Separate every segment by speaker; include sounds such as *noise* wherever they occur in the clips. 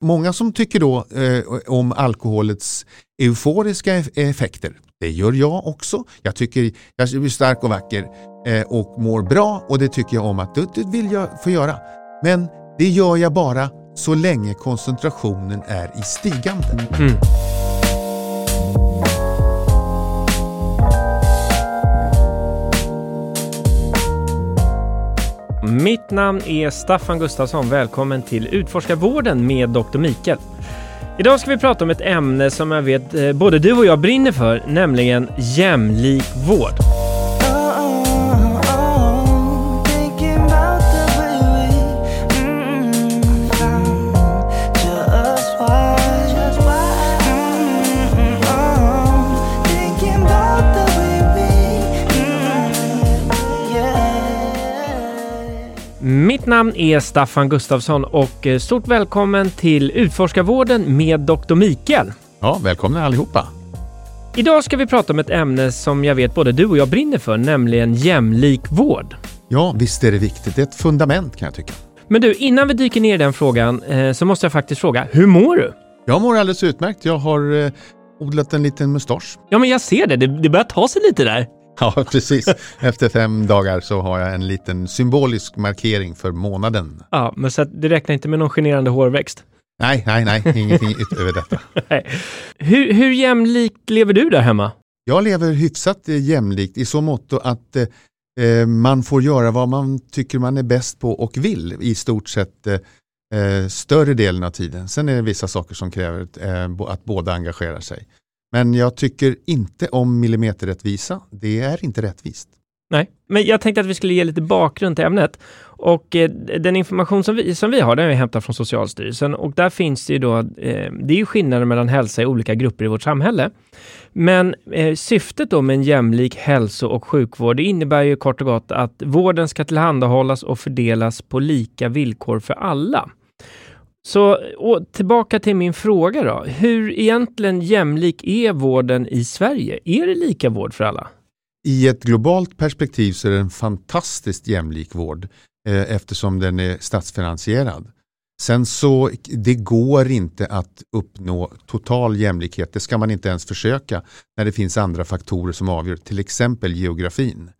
Speaker 1: många som tycker då eh, om alkoholets euforiska effekter. Det gör jag också. Jag tycker jag blir stark och vacker eh, och mår bra och det tycker jag om att det, det vill jag få göra. Men det gör jag bara så länge koncentrationen är i stigande. Mm.
Speaker 2: Mitt namn är Staffan Gustafsson. Välkommen till Utforskarvården med Dr. Mikael. Idag ska vi prata om ett ämne som jag vet eh, både du och jag brinner för, nämligen jämlik vård. Mitt namn är Staffan Gustafsson och eh, stort välkommen till Utforskarvården med Dr. Mikael.
Speaker 1: Ja, välkomna allihopa.
Speaker 2: Idag ska vi prata om ett ämne som jag vet både du och jag brinner för, nämligen jämlik vård.
Speaker 1: Ja, visst är det viktigt. Det är ett fundament kan jag tycka.
Speaker 2: Men du, innan vi dyker ner i den frågan eh, så måste jag faktiskt fråga, hur mår du?
Speaker 1: Jag mår alldeles utmärkt. Jag har eh, odlat en liten mustasch.
Speaker 2: Ja, men jag ser det. Det, det börjar ta sig lite där.
Speaker 1: Ja, precis. Efter fem dagar så har jag en liten symbolisk markering för månaden.
Speaker 2: Ja, men så det räknar inte med någon generande hårväxt?
Speaker 1: Nej, nej, nej, ingenting utöver detta. *laughs*
Speaker 2: hur, hur jämlikt lever du där hemma?
Speaker 1: Jag lever hyfsat jämlikt i så mått att eh, man får göra vad man tycker man är bäst på och vill i stort sett eh, större delen av tiden. Sen är det vissa saker som kräver eh, att båda engagerar sig. Men jag tycker inte om millimeterrättvisa. Det är inte rättvist.
Speaker 2: Nej, men jag tänkte att vi skulle ge lite bakgrund till ämnet. Och eh, den information som vi, som vi har, den har vi hämtat från Socialstyrelsen och där finns det ju då, eh, det är ju skillnader mellan hälsa i olika grupper i vårt samhälle. Men eh, syftet då med en jämlik hälso och sjukvård, det innebär ju kort och gott att vården ska tillhandahållas och fördelas på lika villkor för alla. Så tillbaka till min fråga då. Hur egentligen jämlik är vården i Sverige? Är det lika vård för alla?
Speaker 1: I ett globalt perspektiv så är det en fantastiskt jämlik vård eh, eftersom den är statsfinansierad. Sen så, det går inte att uppnå total jämlikhet. Det ska man inte ens försöka när det finns andra faktorer som avgör, till exempel geografin.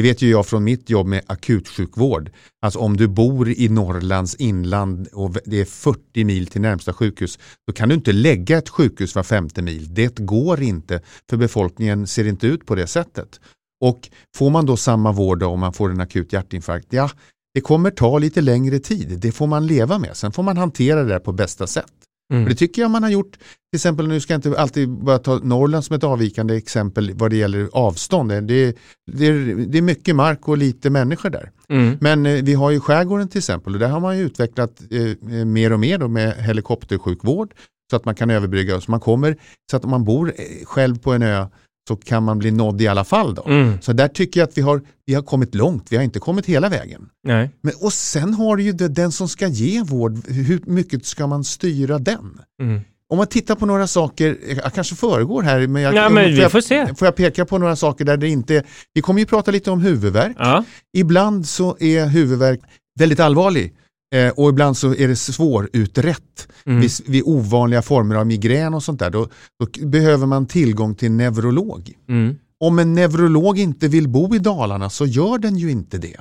Speaker 1: Det vet ju jag från mitt jobb med akutsjukvård. Alltså om du bor i Norrlands inland och det är 40 mil till närmsta sjukhus, då kan du inte lägga ett sjukhus var femte mil. Det går inte, för befolkningen ser inte ut på det sättet. Och får man då samma vård om man får en akut hjärtinfarkt, ja, det kommer ta lite längre tid. Det får man leva med. Sen får man hantera det på bästa sätt. Mm. det tycker jag man har gjort, till exempel nu ska jag inte alltid bara ta Norrland som ett avvikande exempel vad det gäller avstånd. Det är, det är, det är mycket mark och lite människor där. Mm. Men eh, vi har ju skärgården till exempel och där har man ju utvecklat eh, eh mer och mer då med helikoptersjukvård så att man kan överbrygga. Så man kommer, så att om man bor eh, själv på en ö så kan man bli nådd i alla fall. Då. Mm. Så där tycker jag att vi har, vi har kommit långt, vi har inte kommit hela vägen.
Speaker 2: Nej.
Speaker 1: Men, och sen har du ju det, den som ska ge vård, hur mycket ska man styra den? Mm. Om man tittar på några saker, jag kanske föregår här, men, jag,
Speaker 2: ja, men vi får, se.
Speaker 1: får jag peka på några saker där det inte, vi kommer ju prata lite om huvudvärk. Ja. Ibland så är huvudvärk väldigt allvarlig Eh, och ibland så är det svårutrett mm. vid, vid ovanliga former av migrän och sånt där. Då, då behöver man tillgång till neurolog. Mm. Om en neurolog inte vill bo i Dalarna så gör den ju inte det.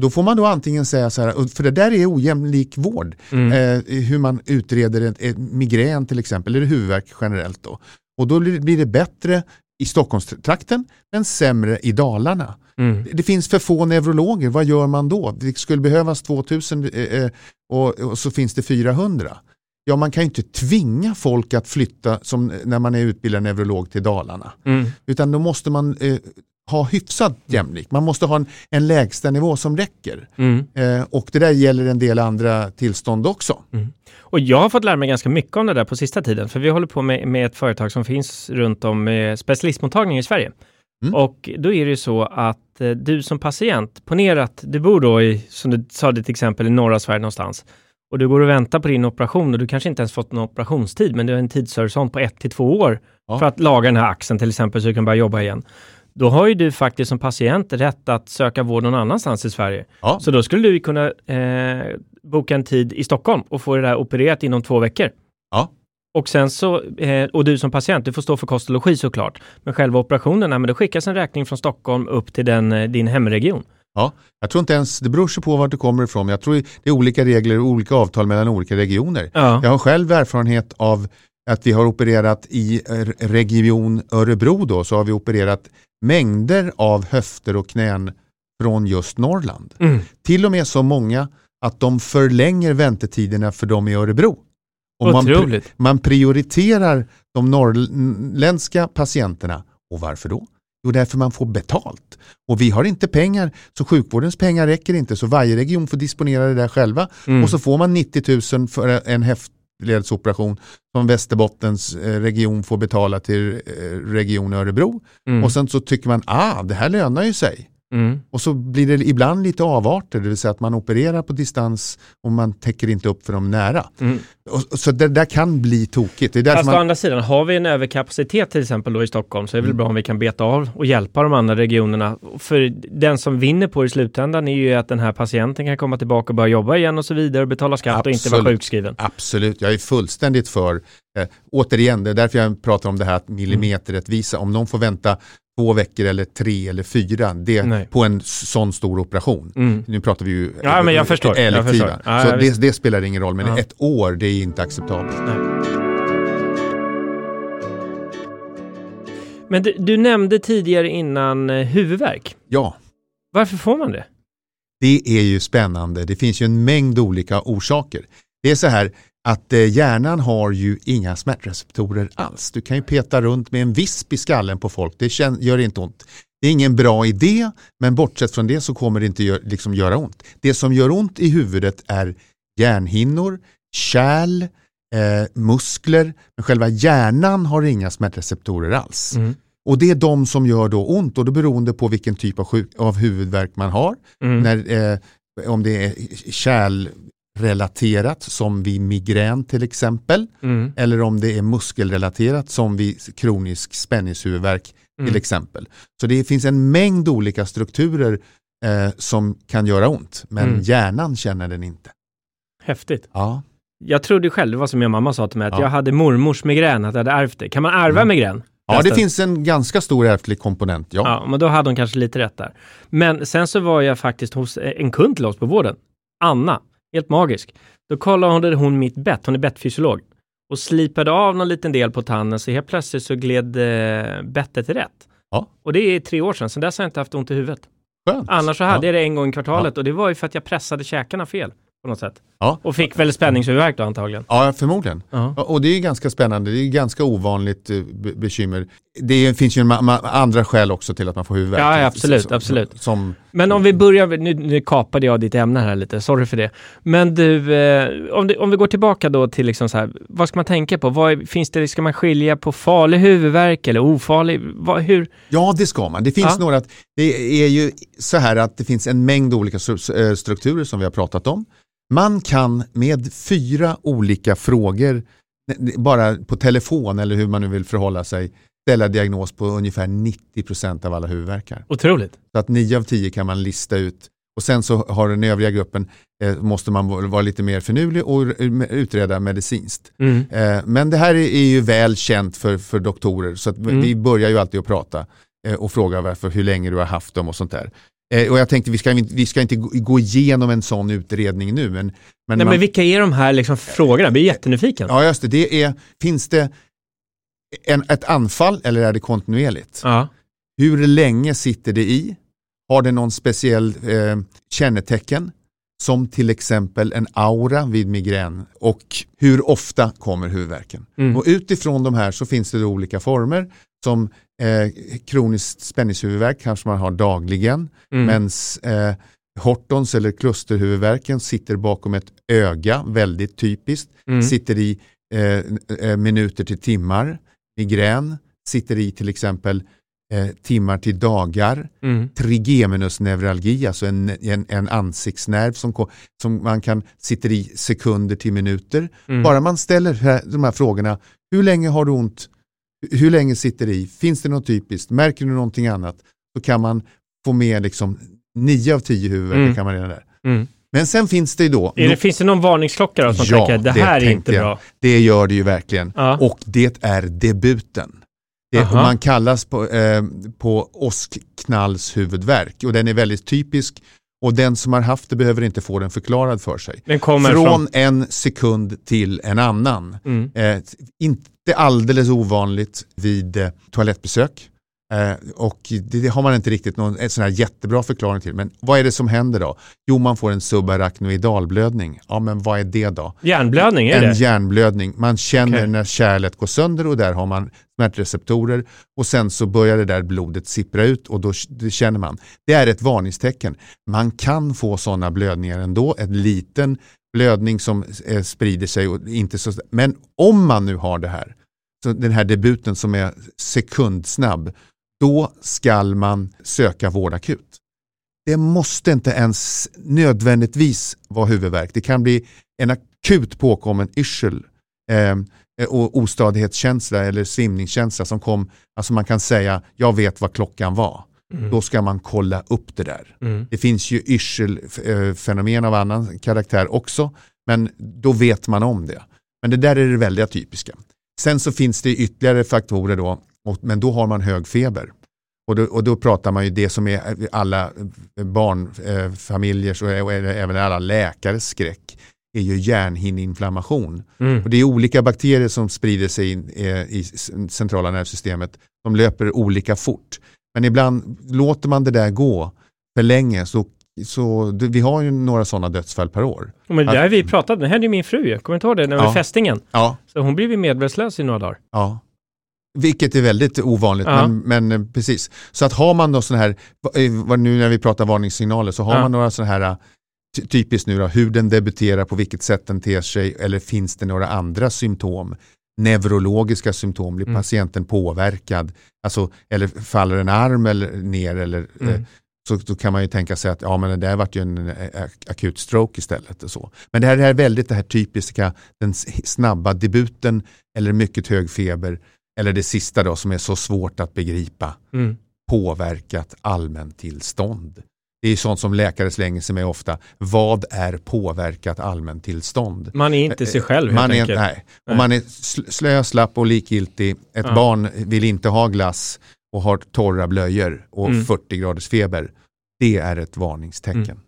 Speaker 1: Då får man då antingen säga så här, för det där är ojämlik vård, mm. eh, hur man utreder ett migrän till exempel, eller huvudvärk generellt. Då. Och då blir det bättre i Stockholmstrakten men sämre i Dalarna. Mm. Det finns för få neurologer, vad gör man då? Det skulle behövas 2000 eh, eh, och, och, så finns det 400. Ja, man kan ju inte tvinga folk att flytta som när man är utbildad neurolog till Dalarna. Mm. Utan då måste man eh, ha hyfsat jämlikt. Man måste ha en, en lägsta nivå som räcker. Mm. Eh, och det där gäller en del andra tillstånd också. Mm.
Speaker 2: Och jag har fått lära mig ganska mycket om det där på sista tiden, för vi håller på med, med ett företag som finns runt om med specialistmottagning i Sverige. Mm. Och då är det ju så att eh, du som patient, ponera att du bor då i, som du sa ditt exempel, i norra Sverige någonstans och du går och väntar på din operation och du kanske inte ens fått någon operationstid, men du har en tidshorisont på ett till två år ja. för att laga den här axeln till exempel så du kan börja jobba igen. Då har ju du faktiskt som patient rätt att söka vård någon annanstans i Sverige.
Speaker 1: Ja.
Speaker 2: Så då skulle du kunna eh, boka en tid i Stockholm och få det där opererat inom två veckor.
Speaker 1: Ja.
Speaker 2: Och sen så, eh, och du som patient, du får stå för kost och logi såklart. Men själva operationen, nej, men det skickas en räkning från Stockholm upp till den, eh, din hemregion.
Speaker 1: Ja, jag tror inte ens, det beror sig på var du kommer ifrån, jag tror det är olika regler och olika avtal mellan olika regioner.
Speaker 2: Ja.
Speaker 1: Jag har själv erfarenhet av att vi har opererat i eh, region Örebro då, så har vi opererat mängder av höfter och knän från just Norrland.
Speaker 2: Mm.
Speaker 1: Till och med så många att de förlänger väntetiderna för dem i Örebro. Och man, pri- man prioriterar de norrländska patienterna. Och varför då? Jo, därför man får betalt. Och vi har inte pengar, så sjukvårdens pengar räcker inte, så varje region får disponera det där själva.
Speaker 2: Mm.
Speaker 1: Och så får man 90 000 för en höftledsoperation som Västerbottens eh, region får betala till eh, region Örebro.
Speaker 2: Mm.
Speaker 1: Och sen så tycker man, ah, det här lönar ju sig.
Speaker 2: Mm.
Speaker 1: Och så blir det ibland lite avarter, det vill säga att man opererar på distans och man täcker inte upp för de nära.
Speaker 2: Mm.
Speaker 1: Och, så det där kan bli tokigt. Det är
Speaker 2: Fast å
Speaker 1: man,
Speaker 2: andra sidan, har vi en överkapacitet till exempel då i Stockholm så är det väl
Speaker 1: Mm.
Speaker 2: bra om vi kan beta av och hjälpa de andra regionerna. För den som vinner på det i slutändan är ju att den här patienten kan komma tillbaka och börja jobba igen och så vidare och betala skatt och inte vara
Speaker 1: Absolut.
Speaker 2: sjukskriven.
Speaker 1: Absolut, jag är fullständigt för, eh, återigen, det är därför jag pratar om det här att millimeterrättvisa, om de får vänta två veckor eller tre eller fyra det,
Speaker 2: Nej.
Speaker 1: på en sån stor operation.
Speaker 2: Mm.
Speaker 1: Nu pratar vi ju
Speaker 2: Ja, men jag förstår. Jag
Speaker 1: elektiva.
Speaker 2: Ja,
Speaker 1: så
Speaker 2: ja,
Speaker 1: det, det spelar ingen roll, men ett år det är inte acceptabelt.
Speaker 2: Men du, du nämnde tidigare innan eh, huvudvärk.
Speaker 1: Ja,
Speaker 2: Varför får man det?
Speaker 1: det är ju spännande. Det finns ju en mängd olika orsaker. Det är så här att eh, hjärnan har ju inga smärtreceptorer alls. Du kan ju peta runt med en visp i skallen på folk, det gör inte ont. Det är ingen bra idé, men bortsett från det så kommer det inte liksom göra ont. Det som gör ont i huvudet är hjärnhinnor, kärl, eh, muskler, men själva hjärnan har inga smärtreceptorer alls.
Speaker 2: Mm.
Speaker 1: Och det är de som gör då ont och då beroende på vilken typ av, sjuk- av huvudvärk man har.
Speaker 2: Mm.
Speaker 1: När, eh, om det är kärlrelaterat som vid migrän till exempel.
Speaker 2: Mm.
Speaker 1: Eller om det är muskelrelaterat som vid kronisk spänningshuvudvärk till
Speaker 2: Mm.
Speaker 1: exempel. Så det finns en mängd olika strukturer eh, som kan göra ont. Men
Speaker 2: Mm.
Speaker 1: hjärnan känner den inte.
Speaker 2: Häftigt.
Speaker 1: Ja.
Speaker 2: Jag trodde själv, det var som min mamma sa till mig, att
Speaker 1: Ja.
Speaker 2: jag hade mormors migrän, att jag hade ärvt det. Kan man ärva
Speaker 1: Mm.
Speaker 2: migrän?
Speaker 1: ja, det finns en ganska stor ärftlig komponent. Ja.
Speaker 2: Ja, men då hade hon kanske lite rätt där. Men sen så var jag faktiskt hos en kund till oss på vården, Anna, helt magisk. Då kollade hon mitt bett, hon är bettfysiolog, och slipade av någon liten del på tanden, så helt plötsligt så gled eh, bettet rätt.
Speaker 1: Ja.
Speaker 2: Och det är tre år sedan, sen dess har jag inte haft ont i huvudet.
Speaker 1: Skönt.
Speaker 2: Annars så hade
Speaker 1: ja.
Speaker 2: jag det en gång i kvartalet och det var ju för att jag pressade käkarna fel på något sätt.
Speaker 1: Ja.
Speaker 2: Och fick väl spänningshuvudvärk då antagligen.
Speaker 1: Ja, förmodligen.
Speaker 2: Ja.
Speaker 1: Ja, Och det är ganska spännande, det är ganska ovanligt eh, be- bekymmer. Det finns ju andra skäl också till att man får huvudvärk.
Speaker 2: Ja, ja, absolut,
Speaker 1: Som-
Speaker 2: absolut.
Speaker 1: Som,
Speaker 2: Men om vi börjar, nu, nu kapade jag ditt ämne här lite, sorry för det. Men du, eh, om, du om vi går tillbaka då till liksom så här, vad ska man tänka på? Vad finns det, ska man skilja på farlig huvudvärk eller ofarlig? Vad, hur?
Speaker 1: ja, det ska man. Det finns
Speaker 2: Ja.
Speaker 1: några, det är ju så här att det finns en mängd olika eh, strukturer som vi har pratat om. Man kan med fyra olika frågor, bara på telefon eller hur man nu vill förhålla sig, ställa diagnos på ungefär 90% av alla huvudvärkar.
Speaker 2: Otroligt.
Speaker 1: Så att 9 av 10 kan man lista ut. Och sen så har den övriga gruppen, eh, måste man vara lite mer finurlig och utreda medicinskt.
Speaker 2: Mm.
Speaker 1: Eh, men det här är, är ju väl känt för, för doktorer så att vi-
Speaker 2: Mm.
Speaker 1: vi börjar ju alltid att prata eh, och fråga varför, hur länge du har haft dem och sånt där. Eh, och jag tänkte vi ska, vi ska inte gå- igenom en sån utredning nu. Men, men,
Speaker 2: Nej,
Speaker 1: man,
Speaker 2: men vilka är de här liksom frågorna? Jag blir jättenyfiken.
Speaker 1: Ja just det, det är, finns det en, ett anfall eller är det kontinuerligt?
Speaker 2: Ja.
Speaker 1: Hur länge sitter det i? Har det någon speciell eh, kännetecken? Som till exempel en aura vid migrän och hur ofta kommer huvudvärken?
Speaker 2: Mm.
Speaker 1: Och utifrån de här så finns det olika former som eh, kroniskt spänningshuvudvärk kanske man har dagligen
Speaker 2: Mm.
Speaker 1: medan eh, Hortons eller klusterhuvudvärken sitter bakom ett öga, väldigt typiskt,
Speaker 2: Mm.
Speaker 1: sitter i eh, eh, minuter till timmar. Migrän sitter i till exempel eh, timmar till dagar.
Speaker 2: Mm.
Speaker 1: Trigeminusneuralgi, alltså en, en, en ansiktsnerv som, som man kan sitter i sekunder till minuter.
Speaker 2: Mm.
Speaker 1: Bara man ställer här, de här frågorna, hur länge har du ont hur länge sitter det i? Finns det något typiskt? Märker du någonting annat? Så kan man få med liksom nio av tio huvudvärk.
Speaker 2: Mm.
Speaker 1: Kan man redan där.
Speaker 2: Mm.
Speaker 1: Men sen finns det ju då,
Speaker 2: Är det, finns det någon varningsklocka då som
Speaker 1: Ja,
Speaker 2: tänker det
Speaker 1: det
Speaker 2: här är inte
Speaker 1: jag.
Speaker 2: bra?
Speaker 1: det gör det ju verkligen.
Speaker 2: Ja.
Speaker 1: Och det är debuten. Det, man kallas på, eh, på åskknallshuvudvärk och den är väldigt typisk och den som har haft det behöver inte få den förklarad för sig. Från
Speaker 2: från...
Speaker 1: en sekund till en annan.
Speaker 2: Mm.
Speaker 1: Eh, inte alldeles ovanligt vid eh, toalettbesök. Eh, och det, det har man inte riktigt någon en sån här jättebra förklaring till. Men vad är det som händer då? Jo, man får en subarachnoidalblödning. Ja, men vad är det då?
Speaker 2: Hjärnblödning, är
Speaker 1: en
Speaker 2: det?
Speaker 1: hjärnblödning. Man känner
Speaker 2: Okej.
Speaker 1: när kärlet går sönder och där har man smärtreceptorer och sen så börjar det där blodet sippra ut och då känner man. Det är ett varningstecken. Man kan få sådana blödningar ändå, en liten blödning som eh, sprider sig och inte så Men om man nu har det här, så den här debuten som är sekundsnabb, då skall man söka vård akut. Det måste inte ens nödvändigtvis vara huvudvärk. Det kan bli en akut påkommen yrsel eh, och ostadighetskänsla eller svimningskänsla som kom, alltså man kan säga jag vet vad klockan var.
Speaker 2: Mm.
Speaker 1: Då ska man kolla upp det där.
Speaker 2: Mm.
Speaker 1: Det finns ju yrselfenomen av annan karaktär också, men då vet man om det. Men det där är det väldigt typiska. Sen så finns det ytterligare faktorer då, och, men då har man hög feber. Och då, och då pratar man ju det som är alla barnfamiljers och även alla läkares skräck är ju hjärnhinneinflammation.
Speaker 2: Mm.
Speaker 1: Och det är olika bakterier som sprider sig in, eh, i centrala nervsystemet. De löper olika fort. Men ibland låter man det där gå för länge så, så vi har ju några sådana dödsfall per år.
Speaker 2: Men det där har vi pratat om, det hände ju min fru. Kommer du inte ihåg det? När vi
Speaker 1: Ja.
Speaker 2: fästingen.
Speaker 1: Ja,
Speaker 2: Så hon blev ju medvetslös i några dagar.
Speaker 1: ja. Vilket är väldigt ovanligt,
Speaker 2: Ja.
Speaker 1: men, men eh, precis. Så att har man då sådana här, eh, nu när vi pratar varningssignaler, så har
Speaker 2: Ja.
Speaker 1: man några sådana här, eh, ty- typiskt nu då, hur den debuterar, på vilket sätt den ter sig, eller finns det några andra symptom? Neurologiska symptom, blir
Speaker 2: Mm.
Speaker 1: patienten påverkad? Alltså, eller faller en arm eller ner eller eh,
Speaker 2: Mm.
Speaker 1: så då kan man ju tänka sig att ja, men det där vart ju en eh, akut stroke istället. Och så. Men det här är väldigt det här typiska, den snabba debuten eller mycket hög feber eller det sista då som är så svårt att begripa,
Speaker 2: Mm.
Speaker 1: påverkat allmäntillstånd. Det är sånt som läkare slänger sig med ofta. Vad är påverkat allmäntillstånd?
Speaker 2: Man är inte sig själv helt
Speaker 1: Man är,
Speaker 2: enkelt.
Speaker 1: nej.
Speaker 2: Nej.
Speaker 1: Om man är sl- slö, slapp och likgiltig, ett
Speaker 2: Ja.
Speaker 1: barn vill inte ha glass och har torra blöjor och
Speaker 2: Mm.
Speaker 1: 40 graders feber. Det är ett varningstecken.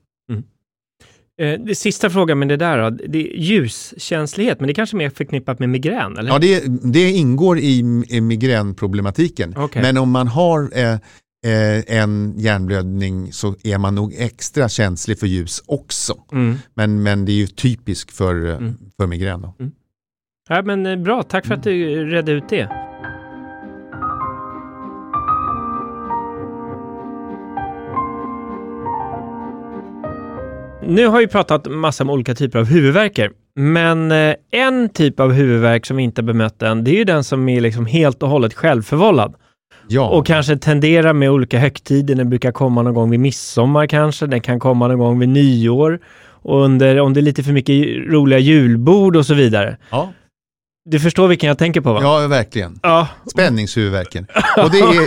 Speaker 2: Eh, det sista frågan med det där då, det är ljuskänslighet, men det är kanske mer förknippat med migrän, eller?
Speaker 1: Ja, det, det ingår i, i migränproblematiken.
Speaker 2: Okej.
Speaker 1: Men om man har eh, eh, en hjärnblödning så är man nog extra känslig för ljus också.
Speaker 2: Mm.
Speaker 1: Men, men det är ju typiskt för, eh,
Speaker 2: Mm.
Speaker 1: för migrän. Då.
Speaker 2: Ja, men eh, bra, tack för att du redde ut det. Nu har vi pratat massa om olika typer av huvudvärker, men eh, en typ av huvudvärk som vi inte har bemött än, det är ju den som är liksom helt och hållet självförvållad
Speaker 1: Ja,
Speaker 2: och kanske tenderar med olika högtider. Den brukar komma någon gång vid midsommar kanske, den kan komma någon gång vid nyår och under, om det är lite för mycket roliga julbord och så vidare.
Speaker 1: ja,
Speaker 2: Du förstår vilken jag tänker på va?
Speaker 1: ja, verkligen.
Speaker 2: Ja,
Speaker 1: Spänningshuvudvärken. Och det är,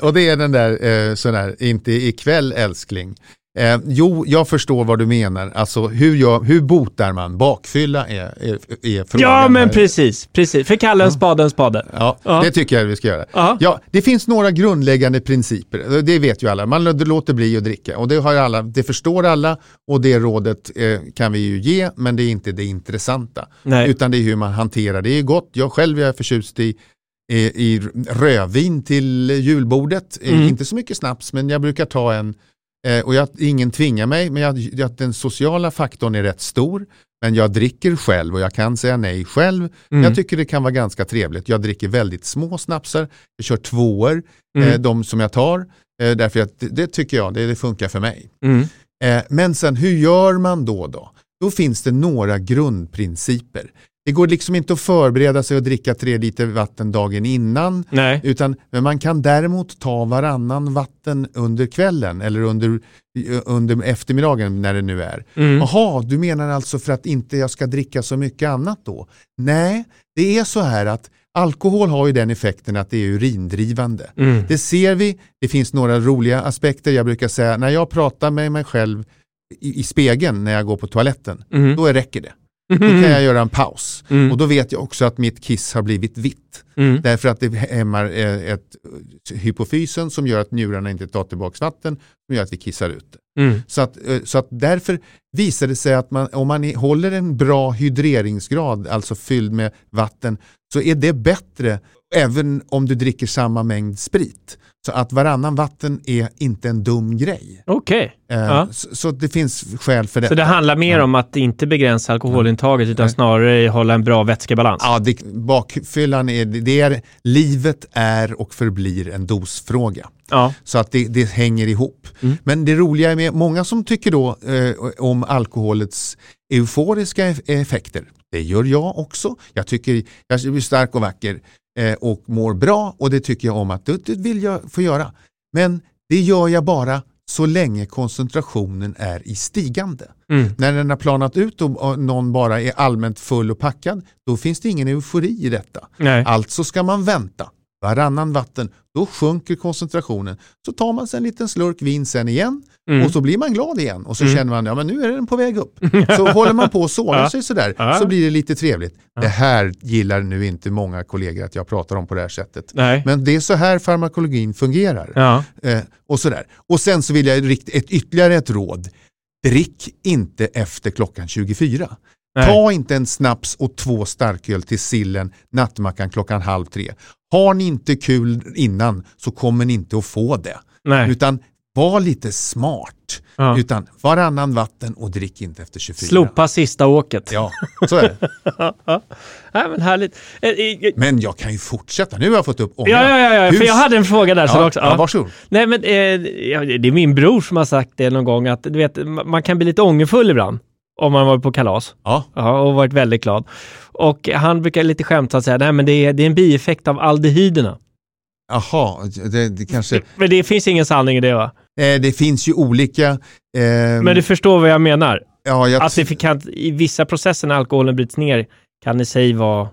Speaker 1: *laughs* *laughs* och det är den där, eh, sån där, inte ikväll älskling. Eh, jo, jag förstår vad du menar. Alltså hur, jag, hur botar man? Bakfylla är, är, är frågan.
Speaker 2: ja men
Speaker 1: här.
Speaker 2: precis, precis. För kalla en spade en spade.
Speaker 1: Ja,
Speaker 2: Ja.
Speaker 1: det tycker jag vi ska göra.
Speaker 2: Ja.
Speaker 1: Ja, det finns några grundläggande principer. Det vet ju alla. Man låter bli att dricka och det, har alla, det förstår alla och det rådet eh, kan vi ju ge men det är inte det intressanta.
Speaker 2: Nej.
Speaker 1: Utan det är hur man hanterar det. Det är gott. Jag själv är förtjust i, i, i rödvin till julbordet. Eh,
Speaker 2: Mm.
Speaker 1: Inte så mycket snaps men jag brukar ta en eh, och jag, ingen tvingar mig men jag, jag, den sociala faktorn är rätt stor. Men jag dricker själv och jag kan säga nej själv.
Speaker 2: Mm.
Speaker 1: Jag tycker det kan vara ganska trevligt. Jag dricker väldigt små snapsar. Jag kör tvåor,
Speaker 2: Mm.
Speaker 1: eh, de som jag tar. Eh, därför att det, det tycker jag, det, det funkar för mig.
Speaker 2: Mm.
Speaker 1: Eh, men sen hur gör man då? Då Då finns det några grundprinciper. Det går liksom inte att förbereda sig och dricka tre liter vatten dagen innan.
Speaker 2: Nej.
Speaker 1: Utan men man kan däremot ta varannan vatten under kvällen eller under, under eftermiddagen när det nu är.
Speaker 2: Mm.
Speaker 1: Jaha, du menar alltså för att inte jag ska dricka så mycket annat då? Nej, det är så här att alkohol har ju den effekten att det är urindrivande.
Speaker 2: Mm.
Speaker 1: Det ser vi, det finns några roliga aspekter. Jag brukar säga när jag pratar med mig själv i, i spegeln när jag går på toaletten,
Speaker 2: Mm.
Speaker 1: då räcker det. Då kan jag göra en paus.
Speaker 2: Mm.
Speaker 1: Och då vet jag också att mitt kiss har blivit vitt.
Speaker 2: Mm.
Speaker 1: Därför att det hämmar eh, ett, hypofysen som gör att njurarna inte tar tillbaka vatten, som gör att vi kissar ut det.
Speaker 2: Mm.
Speaker 1: Så, att, eh, så att därför visar det sig att man, om man håller en bra hydreringsgrad, alltså fylld med vatten, så är det bättre även om du dricker samma mängd sprit. Så att varannan vatten är inte en dum grej.
Speaker 2: Okej.
Speaker 1: Eh,
Speaker 2: Ja.
Speaker 1: så, så det finns skäl för
Speaker 2: Så
Speaker 1: detta.
Speaker 2: det handlar mer
Speaker 1: Ja.
Speaker 2: om att inte begränsa alkoholintaget utan
Speaker 1: Nej.
Speaker 2: snarare hålla en bra vätskebalans?
Speaker 1: Ja, det, bakfyllan är, det är, livet är och förblir en dosfråga.
Speaker 2: Ja.
Speaker 1: Så att det, det hänger ihop.
Speaker 2: Mm.
Speaker 1: Men det roliga är med många som tycker då eh, om alkoholets euforiska eff- effekter. Det gör jag också. Jag tycker jag blir stark och vacker eh, och mår bra och det tycker jag om att det, vill jag få göra. Men det gör jag bara så länge koncentrationen är i stigande.
Speaker 2: Mm.
Speaker 1: När den har planat ut och och någon bara är allmänt full och packad, då finns det ingen eufori i detta.
Speaker 2: Nej.
Speaker 1: Alltså ska man vänta. Varannan vatten, då sjunker koncentrationen. Så tar man sig en liten slurk vin sen igen
Speaker 2: Mm.
Speaker 1: och så blir man glad igen och så
Speaker 2: Mm.
Speaker 1: känner man ja men nu är den på väg upp. *laughs* Så håller man på och sågar sig sådär så blir det lite trevligt. Det här gillar nu inte många kollegor att jag pratar om på det här sättet.
Speaker 2: Nej.
Speaker 1: Men det är så här farmakologin fungerar.
Speaker 2: Ja.
Speaker 1: Eh, och, sådär. och sen så vill jag rikta ett, ytterligare ett råd. Drick inte efter klockan 24.
Speaker 2: Nej.
Speaker 1: Ta inte en snaps och två starköl till sillen nattmackan klockan halv tre. Har ni inte kul innan så kommer ni inte att få det.
Speaker 2: Nej.
Speaker 1: Utan var lite smart.
Speaker 2: Ja.
Speaker 1: Utan varannan vatten och drick inte efter 24.
Speaker 2: Slopa sista åket.
Speaker 1: Ja, så är det. *laughs*
Speaker 2: ja. Men härligt. Eh, eh,
Speaker 1: Men jag kan ju fortsätta. Nu har jag fått upp ångan.
Speaker 2: Ja, ja, ja, ja, för jag hade en fråga där.
Speaker 1: Ja,
Speaker 2: också.
Speaker 1: ja, varsågod.
Speaker 2: Nej, men eh, ja, det är min bror som har sagt det någon gång att du vet, ma- man kan bli lite ångerfull ibland om man varit på kalas
Speaker 1: Ja,
Speaker 2: ja, och varit väldigt glad. Och han brukar lite skämtsamt säga, nej men det är, det är en bieffekt av aldehyderna.
Speaker 1: Jaha, det, det kanske... *laughs*
Speaker 2: Men det finns ingen sanning i det va?
Speaker 1: Eh, det finns ju olika... Eh,
Speaker 2: Men du förstår vad jag menar?
Speaker 1: ja, jag,
Speaker 2: Att det kan, i vissa processer när alkoholen bryts ner kan det sig vara...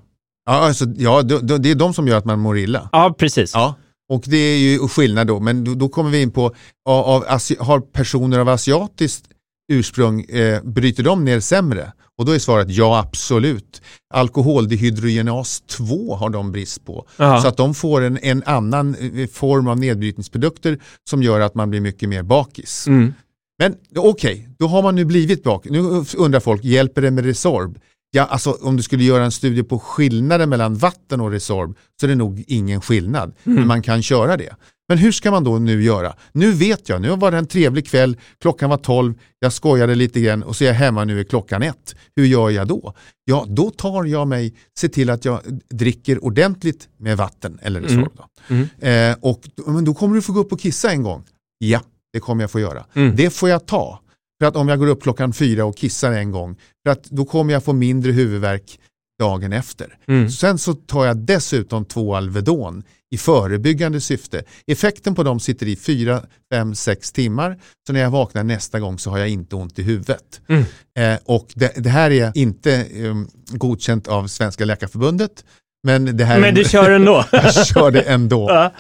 Speaker 1: ja, alltså, ja det, det är de som gör att man mår illa.
Speaker 2: Ja, precis.
Speaker 1: Ja, och det är ju skillnad då, men då, då kommer vi in på, av, av, har personer av asiatiskt ursprung, eh, bryter de ner sämre? Och då är svaret ja, absolut. Alkoholdehydrogenas 2 har de brist på.
Speaker 2: Jaha.
Speaker 1: Så att de får en, en annan eh, form av nedbrytningsprodukter som gör att man blir mycket mer bakis.
Speaker 2: Mm.
Speaker 1: Men okej, då har man nu blivit bak. Nu undrar folk, hjälper det med Resorb? Ja, alltså om du skulle göra en studie på skillnaden mellan vatten och Resorb så är det nog ingen skillnad. Men man kan köra det. Men hur ska man då nu göra? Nu vet jag, nu var det en trevlig kväll, klockan var 12, jag skojade lite grann och så är jag hemma nu är klockan ett. Hur gör jag då? Ja, då tar jag mig, ser till att jag dricker ordentligt med vatten eller Resorb. Då.
Speaker 2: Mm.
Speaker 1: Eh, och, men då kommer du få gå upp och kissa en gång. Ja, det kommer jag få göra.
Speaker 2: Mm.
Speaker 1: Det får jag ta. För att om jag går upp klockan fyra och kissar en gång, för att då kommer jag få mindre huvudvärk dagen efter.
Speaker 2: Mm.
Speaker 1: Sen så tar jag dessutom två Alvedon i förebyggande syfte. Effekten på dem sitter i fyra, fem, sex timmar. Så när jag vaknar nästa gång så har jag inte ont i huvudet.
Speaker 2: Mm.
Speaker 1: Eh, och det, det här är inte eh, godkänt av Svenska Läkarförbundet. Men det här
Speaker 2: Men du kör ändå? *laughs*
Speaker 1: jag kör det ändå.
Speaker 2: ja.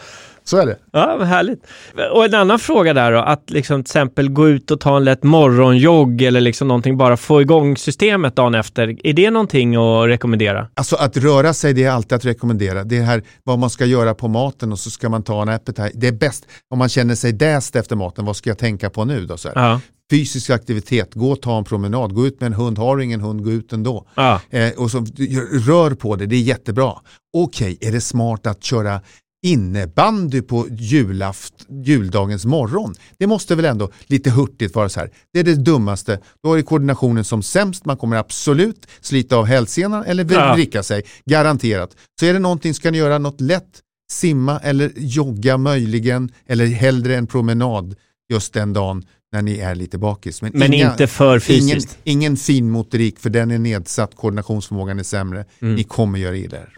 Speaker 1: Så är det.
Speaker 2: Ja, vad härligt. Och en annan fråga där då, att liksom till exempel gå ut och ta en lätt morgonjogg eller liksom någonting, bara få igång systemet dagen efter. Är det någonting att rekommendera?
Speaker 1: Alltså att röra sig det är alltid att rekommendera. Det är här vad man ska göra på maten och så ska man ta en appetite. Det är bäst om man känner sig däst efter maten. Vad ska jag tänka på nu då? Så.
Speaker 2: Ja.
Speaker 1: Fysisk aktivitet, gå och ta en promenad, gå ut med en hund. Har du ingen hund, gå ut ändå.
Speaker 2: Ja.
Speaker 1: Eh, och så, rör på det, det är jättebra. Okej, är det smart att köra innebandy på julaft, juldagens morgon. Det måste väl ändå lite hurtigt vara så här. Det är det dummaste. Då är koordinationen som sämst. Man kommer absolut slita av hälsenan eller
Speaker 2: Ja.
Speaker 1: vricka sig. Garanterat. Så är det någonting, ska ni göra något lätt, simma eller jogga möjligen eller hellre en promenad just den dagen när ni är lite bakis.
Speaker 2: Men inte för
Speaker 1: Ingen,
Speaker 2: fysiskt.
Speaker 1: ingen fin motorik för den är nedsatt, koordinationsförmågan är sämre.
Speaker 2: Mm.
Speaker 1: Ni kommer göra illa er.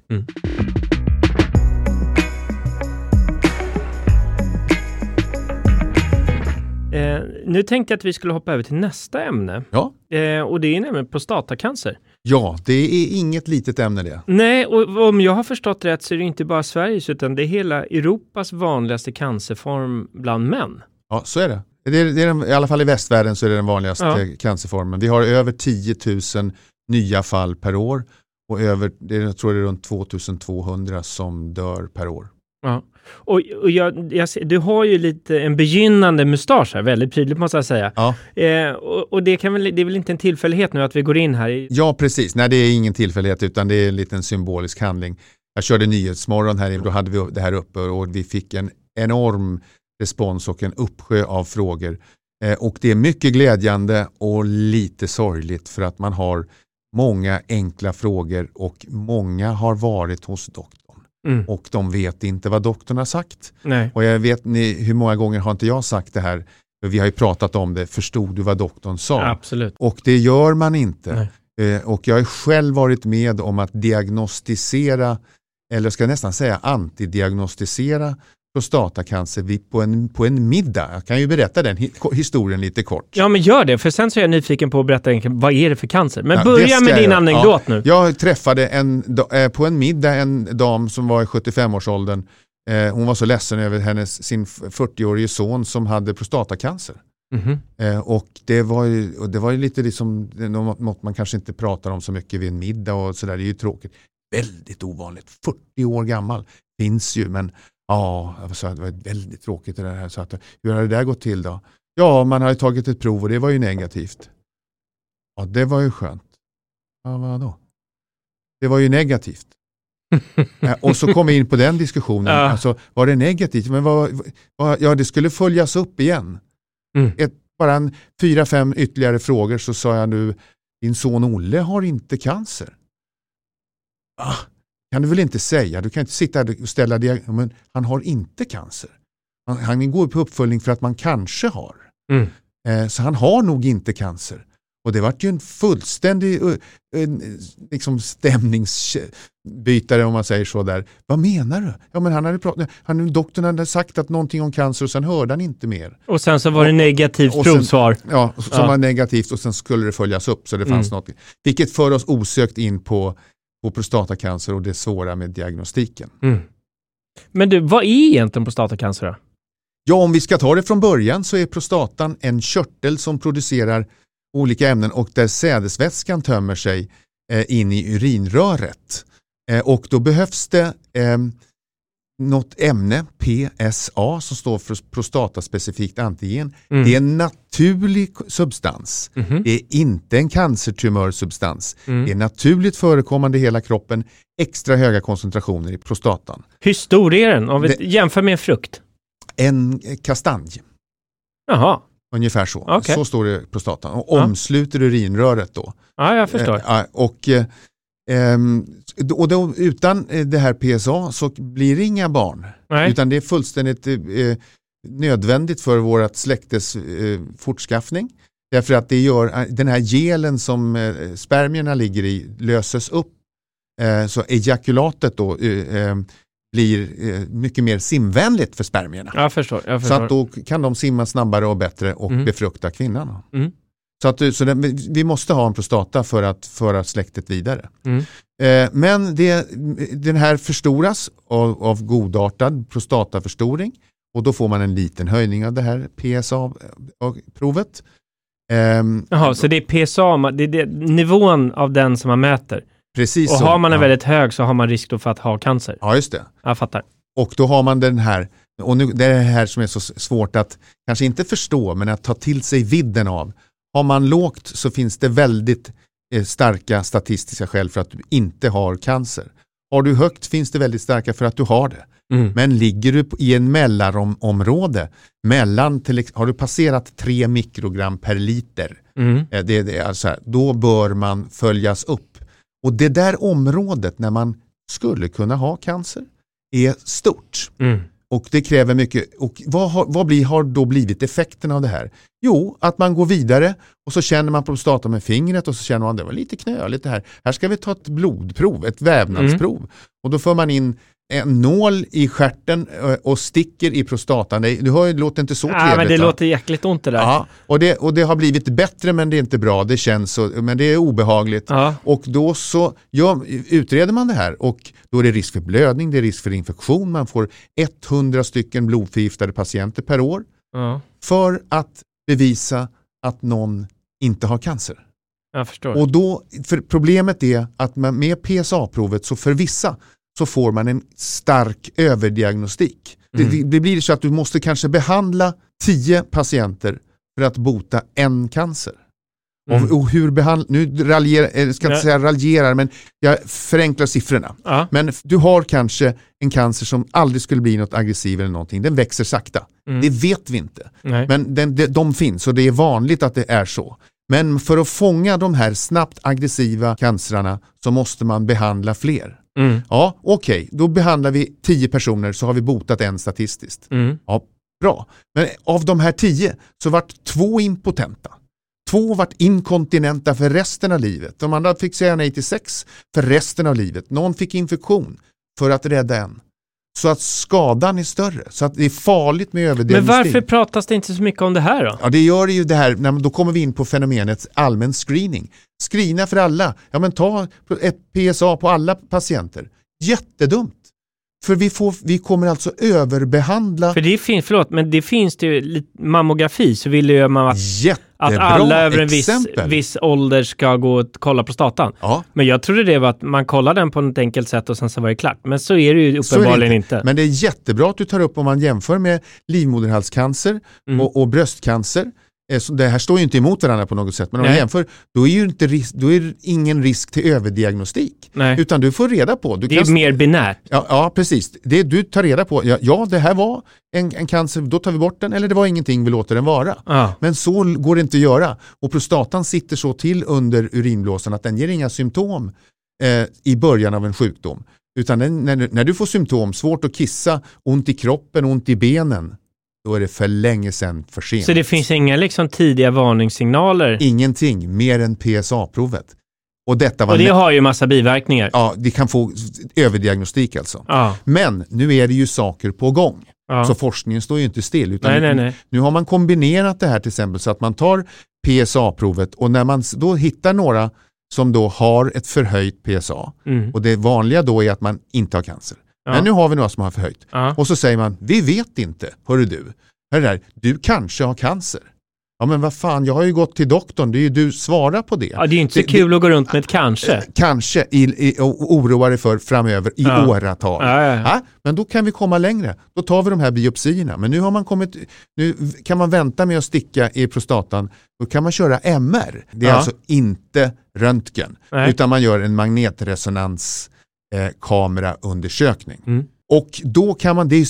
Speaker 2: Eh, nu tänkte jag att vi skulle hoppa över till nästa ämne.
Speaker 1: Ja.
Speaker 2: Eh, och det är nämligen prostatacancer.
Speaker 1: Ja, det är inget litet ämne det.
Speaker 2: Nej, och om jag har förstått rätt så är det inte bara Sveriges utan det är hela Europas vanligaste cancerform bland män.
Speaker 1: Ja, så är det. det, är, det är den, I alla fall i västvärlden så är det den vanligaste ja. cancerformen. Vi har över 10 000 nya fall per år och över, det jag tror det är runt 2200 som dör per år.
Speaker 2: Ja. Och, och jag, jag, du har ju lite en begynnande mustasch här, väldigt prydligt måste jag säga. Ja. Eh, och, och det, kan väl, det är väl inte en tillfällighet nu att vi går in här? I...
Speaker 1: Ja, precis. Nej, det är ingen tillfällighet utan det är en liten symbolisk handling. Jag körde Nyhetsmorgon här, då hade vi det här uppe och vi fick en enorm respons och en uppsjö av frågor. Eh, och det är mycket glädjande och lite sorgligt för att man har många enkla frågor och många har varit hos doktorn. Mm. Och de vet inte vad doktorn har sagt. Nej. Och jag vet ni, hur många gånger har inte jag sagt det här? Vi har ju pratat om det, förstod du vad doktorn sa?
Speaker 2: Absolut.
Speaker 1: Och det gör man inte. Eh, och jag har själv varit med om att diagnostisera, eller ska jag nästan säga antidiagnostisera prostatacancer på en, på en middag. Jag kan ju berätta den historien lite kort.
Speaker 2: Ja, men gör det, för sen så är jag nyfiken på att berätta vad är det för cancer. Men ja, börja med din anekdot ja, nu.
Speaker 1: Jag träffade en, eh, på en middag en dam som var i 75-årsåldern. Eh, hon var så ledsen över hennes, sin 40-årige son som hade prostatacancer. Mm -hmm. och det var, ju, och det var ju lite liksom, något man kanske inte pratar om så mycket vid en middag och sådär. Det är ju tråkigt. Väldigt ovanligt. 40 år gammal finns ju men Ja, jag det var väldigt tråkigt det där. Så att, hur har det där gått till då? Ja, man hade tagit ett prov och det var ju negativt. Ja, det var ju skönt. Ja, vadå? Det var ju negativt. *laughs* och så kom vi in på den diskussionen. Ja. Alltså, var det negativt? Men vad, vad, ja, det skulle följas upp igen. Mm. Ett, bara en, fyra, fem ytterligare frågor så sa jag nu, din son Olle har inte cancer. Ah, kan du väl inte säga, du kan inte sitta och ställa diagnos, men han har inte cancer. Han, han går på uppföljning för att man kanske har. Mm. Eh, så han har nog inte cancer. Och det vart ju en fullständig uh, liksom stämningsbytare om man säger så där. Vad menar du? Ja, men han hade pratat, han, doktorn hade sagt att någonting om cancer och sen hörde han inte mer.
Speaker 2: Och sen så var det negativt och, och provsvar.
Speaker 1: Ja, som ja. var negativt och sen skulle det följas upp så det fanns mm. något. Vilket för oss osökt in på på prostatacancer och det svåra med diagnostiken. Mm.
Speaker 2: Men du, vad är egentligen prostatacancer då?
Speaker 1: Ja, om vi ska ta det från början så är prostatan en körtel som producerar olika ämnen och där sädesvätskan tömmer sig eh, in i urinröret. Eh, och då behövs det eh, något ämne, PSA, som står för prostataspecifikt antigen. Mm. Det är en naturlig substans. Mm. Det är inte en cancertumörsubstans. Mm. Det är naturligt förekommande i hela kroppen, extra höga koncentrationer i prostatan.
Speaker 2: Hur stor är den? Om vi det, jämför med en frukt?
Speaker 1: En kastanj.
Speaker 2: Jaha.
Speaker 1: Ungefär så. Okay. Så står det i prostatan och ja. omsluter urinröret då.
Speaker 2: Ja, jag förstår.
Speaker 1: Eh, och eh, och då, utan eh, det här PSA så blir det inga barn. Nej. Utan det är fullständigt eh, nödvändigt för vårt släktes eh, fortskaffning. Därför att det gör, eh, den här gelen som eh, spermierna ligger i löses upp. Eh, så ejakulatet då eh, blir mycket mer simvänligt för spermierna.
Speaker 2: Jag förstår, jag förstår.
Speaker 1: Så att då kan de simma snabbare och bättre och mm. befrukta kvinnan. Mm. Så, att, så den, vi måste ha en prostata för att föra släktet vidare. Mm. Eh, men det, den här förstoras av, av godartad prostataförstoring och då får man en liten höjning av det här PSA-provet.
Speaker 2: Eh, Jaha, så det är PSA, det är det, nivån av den som man mäter?
Speaker 1: Precis
Speaker 2: Och så, har man en ja. väldigt hög så har man risk för att ha cancer?
Speaker 1: Ja, just det.
Speaker 2: Jag fattar.
Speaker 1: Och då har man den här, och nu, det är det här som är så svårt att kanske inte förstå, men att ta till sig vidden av har man lågt så finns det väldigt eh, starka statistiska skäl för att du inte har cancer. Har du högt finns det väldigt starka för att du har det. Mm. Men ligger du i en mellanområde, mellan till, har du passerat 3 mikrogram per liter, mm. Eh, det, det, alltså då bör man följas upp. Och det där området när man skulle kunna ha cancer är stort. Mm. Och det kräver mycket. Och vad, har, vad blir, har då blivit effekten av det här? Jo, att man går vidare och så känner man prostatan med fingret och så känner man att det var lite knöligt det här. Här ska vi ta ett blodprov, ett vävnadsprov. Mm. Och då för man in en nål i stjärten eh, och sticker i prostatan. Du hör, det låter inte så trevligt.
Speaker 2: Ja, men det
Speaker 1: va?
Speaker 2: låter jäkligt ont det där.
Speaker 1: Ja, och det, och det har blivit bättre men det är inte bra. Det känns så, men det är obehagligt.
Speaker 2: Ja.
Speaker 1: Och då så ja, utreder man det här och då är det risk för blödning, det är risk för infektion. Man får 100 stycken blodförgiftade patienter per år
Speaker 2: Ja,
Speaker 1: för att bevisa att någon inte har cancer.
Speaker 2: jag förstår.
Speaker 1: Och då, för problemet är att med PSA-provet så för vissa så får man en stark överdiagnostik.
Speaker 2: Mm.
Speaker 1: Det, det, blir så att du måste kanske behandla 10 patienter för att bota en cancer.
Speaker 2: Mm.
Speaker 1: Och, och hur behandla, nu raljerar, jag ska inte
Speaker 2: Ja.
Speaker 1: säga raljerar, men jag förenklar siffrorna.
Speaker 2: Ja.
Speaker 1: Men du har kanske en cancer som aldrig skulle bli något aggressiv eller någonting. Den växer sakta.
Speaker 2: Mm.
Speaker 1: Det vet vi inte.
Speaker 2: Nej.
Speaker 1: Men den, de, de finns och det är vanligt att det är så. Men för att fånga de här snabbt aggressiva cancerna så måste man behandla fler.
Speaker 2: Mm.
Speaker 1: Ja, okej, då behandlar vi 10 personer så har vi botat en statistiskt.
Speaker 2: Mm.
Speaker 1: Ja, bra. Men av de här 10 så vart två impotenta. Två vart inkontinenta för resten av livet. De andra fick säga nej till sex för resten av livet. Någon fick infektion för att rädda en. Så att skadan är större. Så att det är farligt med
Speaker 2: Men
Speaker 1: överdiagnostik.
Speaker 2: varför pratas det inte så mycket om det här då?
Speaker 1: Ja, det gör det ju det här, då kommer vi in på fenomenet allmän screening. Screena för alla, ja men ta ett PSA på alla patienter. Jättedumt. För vi, får, vi kommer alltså överbehandla
Speaker 2: För det finns, förlåt, men det finns det ju mammografi så vill ju man att, att alla över en viss, viss ålder ska gå och kolla prostatan.
Speaker 1: Ja,
Speaker 2: Men jag trodde det var att man kollar den på ett enkelt sätt och sen så var det klart. Men så är det ju
Speaker 1: är det
Speaker 2: uppenbarligen inte.
Speaker 1: Men det är jättebra att du tar upp om man jämför med livmoderhalscancer
Speaker 2: Mm.
Speaker 1: och, och bröstcancer. Eh, Det här står ju inte emot varandra på något sätt, men om man
Speaker 2: Nej.
Speaker 1: jämför, då är ju inte risk, då är ingen risk till överdiagnostik.
Speaker 2: Nej.
Speaker 1: Utan du får reda på. Du
Speaker 2: Det är
Speaker 1: kan-
Speaker 2: mer binärt.
Speaker 1: Ja, ja precis. Det du tar reda på, ja, ja det här var en, en cancer, då tar vi bort den, eller det var ingenting, vi låter den vara.
Speaker 2: Ja.
Speaker 1: Men så går det inte att göra. Och prostatan sitter så till under urinblåsan att den ger inga symptom eh, i början av en sjukdom. Utan när, när du får symptom, svårt att kissa, ont i kroppen, ont i benen, då är det för länge sedan för sent.
Speaker 2: Så det finns inga liksom tidiga varningssignaler.
Speaker 1: Ingenting mer än PSA-provet. Och detta var
Speaker 2: Och det har ju massa biverkningar.
Speaker 1: ja, det kan få överdiagnostik alltså.
Speaker 2: Ja.
Speaker 1: Men nu är det ju saker på gång.
Speaker 2: ja.
Speaker 1: Så forskningen står ju inte still. Utan
Speaker 2: nej, nej, nej.
Speaker 1: nu har man kombinerat det här till exempel så att man tar PSA-provet och när man då hittar några som då har ett förhöjt PSA
Speaker 2: Mm.
Speaker 1: och det vanliga då är att man inte har cancer.
Speaker 2: Ja.
Speaker 1: Men nu har vi några som har förhöjt.
Speaker 2: Ja.
Speaker 1: Och så säger man, vi vet inte, hörru du, hörru där, du kanske har cancer. Ja men vad fan, jag har ju gått till doktorn, det är ju du, svara på det.
Speaker 2: ja, det är ju inte
Speaker 1: Det-
Speaker 2: kul att gå runt med ett kanske.
Speaker 1: Eh, Kanske i, i, och oroa dig för framöver i
Speaker 2: Ja.
Speaker 1: åratal.
Speaker 2: Ja, ja, ja.
Speaker 1: Men då kan vi komma längre. Då tar vi de här biopsierna. Men nu, har man kommit, nu kan man vänta med att sticka i prostatan. Då kan man köra MR. Det är alltså inte röntgen.
Speaker 2: Nej.
Speaker 1: Utan man gör en magnetresonanskamerundersökning. Eh, kameraundersökning.
Speaker 2: Mm.
Speaker 1: och då kan man, det är ju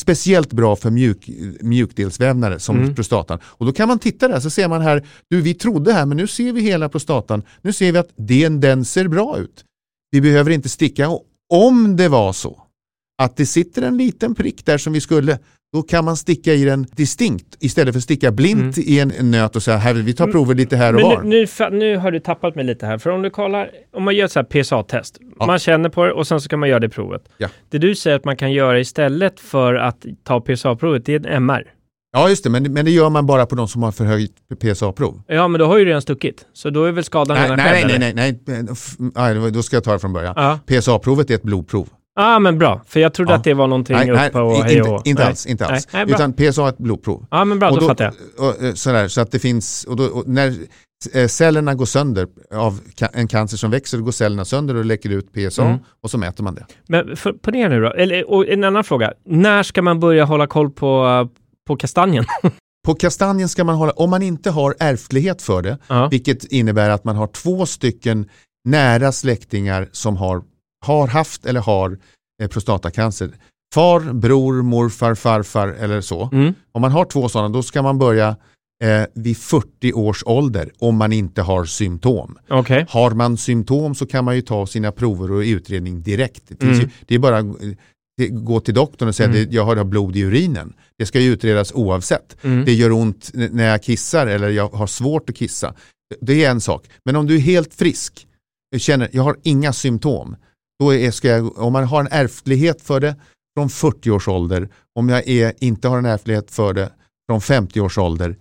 Speaker 1: bra för mjuk, mjukdelsvävnader som
Speaker 2: Mm.
Speaker 1: prostatan. Och då kan man titta där så ser man här, du vi trodde här men nu ser vi hela prostatan. Nu ser vi att den, den ser bra ut. Vi behöver inte sticka. Och om det var så att det sitter en liten prick där som vi skulle, då kan man sticka i den distinkt istället för att sticka blint i en, en nöt och säga här, vi tar prover lite här och
Speaker 2: Mm. Men
Speaker 1: var.
Speaker 2: nu, nu, nu har du tappat mig lite här. För om du kollar, om man gör ett så PSA-test.
Speaker 1: Ja.
Speaker 2: Man känner på det och sen så kan man göra det provet.
Speaker 1: Ja.
Speaker 2: Det du säger att man kan göra istället för att ta PSA-provet, det är ett MR.
Speaker 1: Ja just det, men, men det gör man bara på de som har förhöjt PSA-prov.
Speaker 2: Ja, men då har ju redan stuckit. Så då är väl skadan
Speaker 1: Nej,
Speaker 2: redan
Speaker 1: nej,
Speaker 2: skedd,
Speaker 1: nej, nej, nej, nej, nej, då ska jag ta det från början.
Speaker 2: Ja.
Speaker 1: PSA-provet är ett blodprov.
Speaker 2: Ah, men bra. För jag trodde
Speaker 1: Ja.
Speaker 2: att det var någonting
Speaker 1: Nej,
Speaker 2: uppe och hej och
Speaker 1: inte, inte alls. Inte alls.
Speaker 2: nej.
Speaker 1: Utan PSA är ett blodprov.
Speaker 2: Ja, men bra, då,
Speaker 1: Och
Speaker 2: fattar jag.
Speaker 1: och, och, sådär, så att det finns, och, då, och när eh, cellerna går sönder av en cancer som växer, då går cellerna sönder och läcker ut PSA
Speaker 2: Mm.
Speaker 1: och så mäter man det.
Speaker 2: Men för, på det nu då, eller, och en annan fråga. När ska man börja hålla koll på, uh, på kastanjen? *laughs*
Speaker 1: På kastanjen ska man hålla, om man inte har ärftlighet för det,
Speaker 2: ja.
Speaker 1: vilket innebär att man har två stycken nära släktingar som har, har haft eller har eh, prostatacancer. Far, bror, morfar, farfar eller så.
Speaker 2: Mm.
Speaker 1: Om man har två sådana då ska man börja eh, vid 40 års ålder om man inte har symptom.
Speaker 2: Okej.
Speaker 1: Har man symptom så kan man ju ta sina prover och utredning direkt.
Speaker 2: Mm.
Speaker 1: det är bara gå till doktorn och säga
Speaker 2: Mm.
Speaker 1: att jag har blod i urinen. Det ska ju utredas oavsett.
Speaker 2: Mm.
Speaker 1: Det gör ont när jag kissar eller jag har svårt att kissa. Det är en sak. Men om du är helt frisk, känner jag har inga symptom, då är, ska jag, om man har en ärftlighet för det från 40 års ålder, om jag är, inte har en ärftlighet för det från 50 års ålder,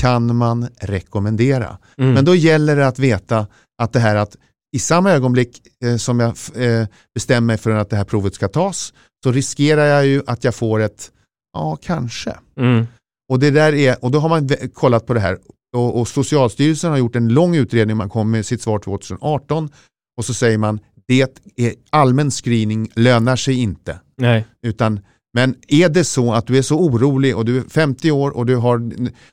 Speaker 1: kan man rekommendera.
Speaker 2: Mm.
Speaker 1: Men då gäller det att veta att det här att i samma ögonblick eh, som jag eh, bestämmer mig för att det här provet ska tas så riskerar jag ju att jag får ett ja, kanske.
Speaker 2: Mm.
Speaker 1: Och, det där är, och då har man kollat på det här och, och Socialstyrelsen har gjort en lång utredning, man kom med sitt svar 2018 och så säger man det är allmän screening lönar sig inte.
Speaker 2: Nej.
Speaker 1: Utan, men är det så att du är så orolig och du är 50 år och du har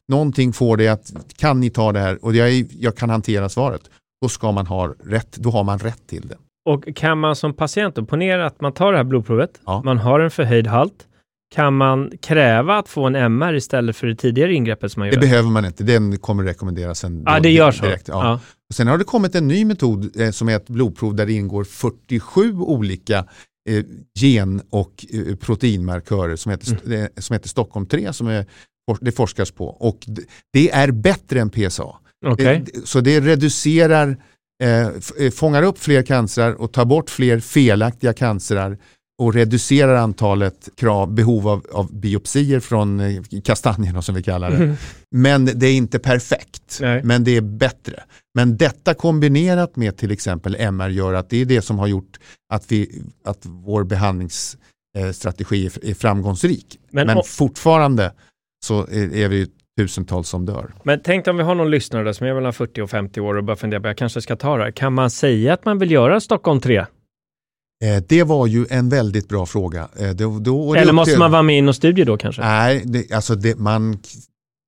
Speaker 1: någonting får dig att kan ni ta det här och jag, jag kan hantera svaret. Då ska man ha rätt, då har man rätt till det.
Speaker 2: Och kan man som patient, då, ponera att man tar det här blodprovet,
Speaker 1: Ja.
Speaker 2: man har en förhöjd halt, kan man kräva att få en MR istället för det tidigare ingreppet som man
Speaker 1: Det
Speaker 2: gör?
Speaker 1: behöver man inte, den kommer rekommenderas
Speaker 2: ja,
Speaker 1: då
Speaker 2: det gör så.
Speaker 1: Direkt, ja.
Speaker 2: Ja.
Speaker 1: Och Sen har det kommit en ny metod eh, som är ett blodprov där det ingår 47 olika eh, gen och eh, proteinmarkörer som heter,
Speaker 2: Mm.
Speaker 1: eh, som heter Stockholm 3 som är, det forskas på. Och d- det är bättre än PSA.
Speaker 2: Okej.
Speaker 1: Det, så det reducerar, eh, eh, fångar upp fler cancrar och tar bort fler felaktiga cancrar och reducerar antalet krav, behov av, av biopsier från eh, kastanjerna som vi kallar det.
Speaker 2: Mhm.
Speaker 1: Men det är inte perfekt,
Speaker 2: Nej.
Speaker 1: men det är bättre. Men detta kombinerat med till exempel MR gör att det är det som har gjort att, vi, att vår behandlingsstrategi är, framgångsrik.
Speaker 2: Men
Speaker 1: Men, fortfarande så är, är vi tusentals som dör.
Speaker 2: Men tänk om vi har någon lyssnare som är mellan 40 och 50 år och bara funderar på jag kanske ska ta det här. Kan man säga att man vill göra Stockholm 3?
Speaker 1: Eh, det var ju en väldigt bra fråga. Eh, då, då,
Speaker 2: Eller måste man vara med i någon studie då kanske?
Speaker 1: Nej, det, alltså det, man,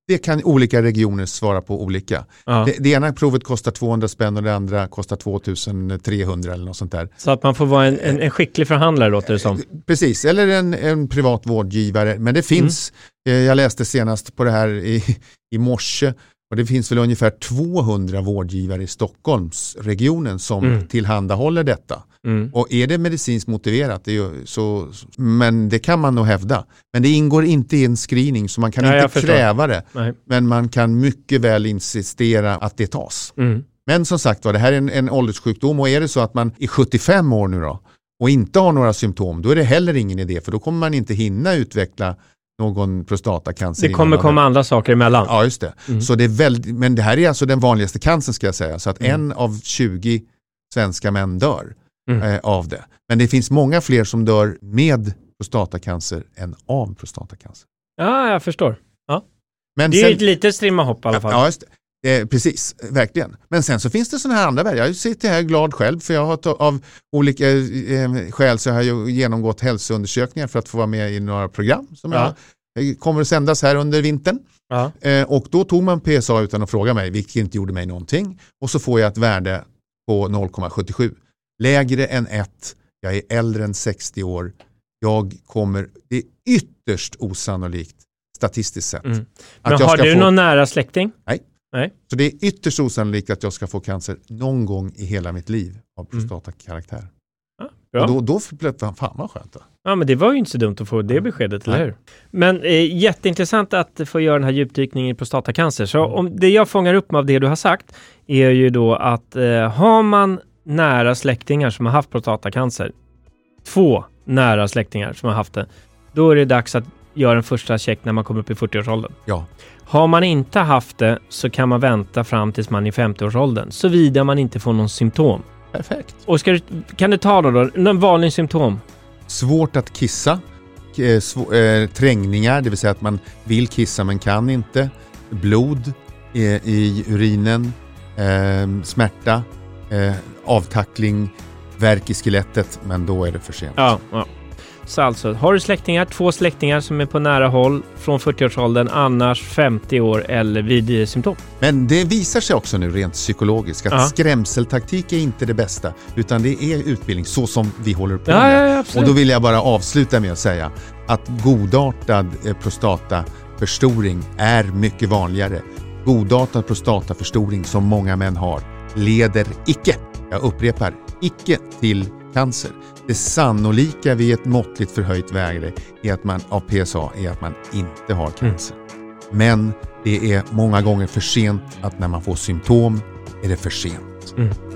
Speaker 1: det kan olika regioner svara på olika.
Speaker 2: Ja.
Speaker 1: Det, det ena provet kostar 200 spänn och det andra kostar 2300 eller något sånt där.
Speaker 2: Så att man får vara en, en, en skicklig förhandlare låter det som.
Speaker 1: Precis, eller en, en privat vårdgivare. Men det finns, eh, jag läste senast på det här i, i morse, och det finns väl ungefär 200 vårdgivare i Stockholmsregionen som
Speaker 2: Mm.
Speaker 1: tillhandahåller detta.
Speaker 2: Mm.
Speaker 1: Och är det medicinskt motiverat, det ju så, men det kan man nog hävda. Men det ingår inte i en screening så man kan
Speaker 2: Nej,
Speaker 1: inte kräva det.
Speaker 2: Nej.
Speaker 1: Men man kan mycket väl insistera att det tas.
Speaker 2: Mm.
Speaker 1: Men som sagt var, det här är en, en ålderssjukdom och är det så att man är 75 år nu då och inte har några symptom, då är det heller ingen idé för då kommer man inte hinna utveckla någon prostatacancer.
Speaker 2: Det kommer komma andra saker emellan.
Speaker 1: Ja, just det.
Speaker 2: Mm.
Speaker 1: Så det är väldigt, men det här är alltså den vanligaste cancern ska jag säga. Så att
Speaker 2: Mm.
Speaker 1: en av 20 svenska män dör
Speaker 2: Mm.
Speaker 1: eh, av det. Men det finns många fler som dör med prostatacancer än av prostatacancer.
Speaker 2: Ja, jag förstår.
Speaker 1: Men
Speaker 2: Det är
Speaker 1: sen-
Speaker 2: ett litet strimma hopp i alla fall.
Speaker 1: Ja, just det. Eh, precis, verkligen. Men sen så finns det sådana här andra vägar. Jag sitter här glad själv för jag har av olika eh, skäl så har jag genomgått hälsoundersökningar för att få vara med i några program som
Speaker 2: Ja.
Speaker 1: jag, eh, kommer att sändas här under vintern.
Speaker 2: Ja.
Speaker 1: Eh, och då tog man PSA utan att fråga mig, vilket inte gjorde mig någonting. Och så får jag ett värde på 0,77. Lägre än 1, jag är äldre än 60 år. Jag kommer, det är ytterst osannolikt statistiskt sett.
Speaker 2: Mm. Men har du
Speaker 1: få-
Speaker 2: någon nära släkting?
Speaker 1: Så det är ytterst osannolikt att jag ska få cancer någon gång i hela mitt liv av
Speaker 2: Mm.
Speaker 1: prostatakaraktär.
Speaker 2: Ja,
Speaker 1: Och då, då blev det, fan vad skönt. Då.
Speaker 2: Ja, men det var ju inte så dumt att få det beskedet, eller
Speaker 1: Nej.
Speaker 2: hur? Men eh, jätteintressant att få göra den här djupdykningen i prostatacancer. Så om det jag fångar upp av det du har sagt är ju då att eh, har man nära släktingar som har haft prostatacancer, två nära släktingar som har haft det, då är det dags att göra en första check när man kommer upp i 40-årsåldern.
Speaker 1: Ja.
Speaker 2: Har man inte haft det så kan man vänta fram tills man är i 50-årsåldern, såvida man inte får någon symptom.
Speaker 1: Perfekt.
Speaker 2: Och ska du, kan du ta då, då någon vanlig symptom?
Speaker 1: Svårt att kissa, eh, svå, eh, trängningar, det vill säga att man vill kissa men kan inte. Blod eh, i urinen, eh, smärta, eh, avtackling, värk i skelettet, men då är det för sent.
Speaker 2: Ja, ja. Så alltså, har du släktingar, två släktingar som är på nära håll från 40-årsåldern, annars 50 år eller vid symptom.
Speaker 1: Men det visar sig också nu rent psykologiskt att
Speaker 2: Ja.
Speaker 1: skrämseltaktik är inte det bästa, utan det är utbildning så som vi håller på
Speaker 2: Ja,
Speaker 1: med.
Speaker 2: ja,
Speaker 1: Och då vill jag bara avsluta med att säga att godartad eh, prostataförstoring är mycket vanligare. Godartad prostataförstoring som många män har leder icke, jag upprepar, icke till cancer. Det sannolika vid ett måttligt förhöjt värde är att man, av PSA är att man inte har cancer. Men det är många gånger för sent att när man får symptom är det för sent.
Speaker 2: Mm.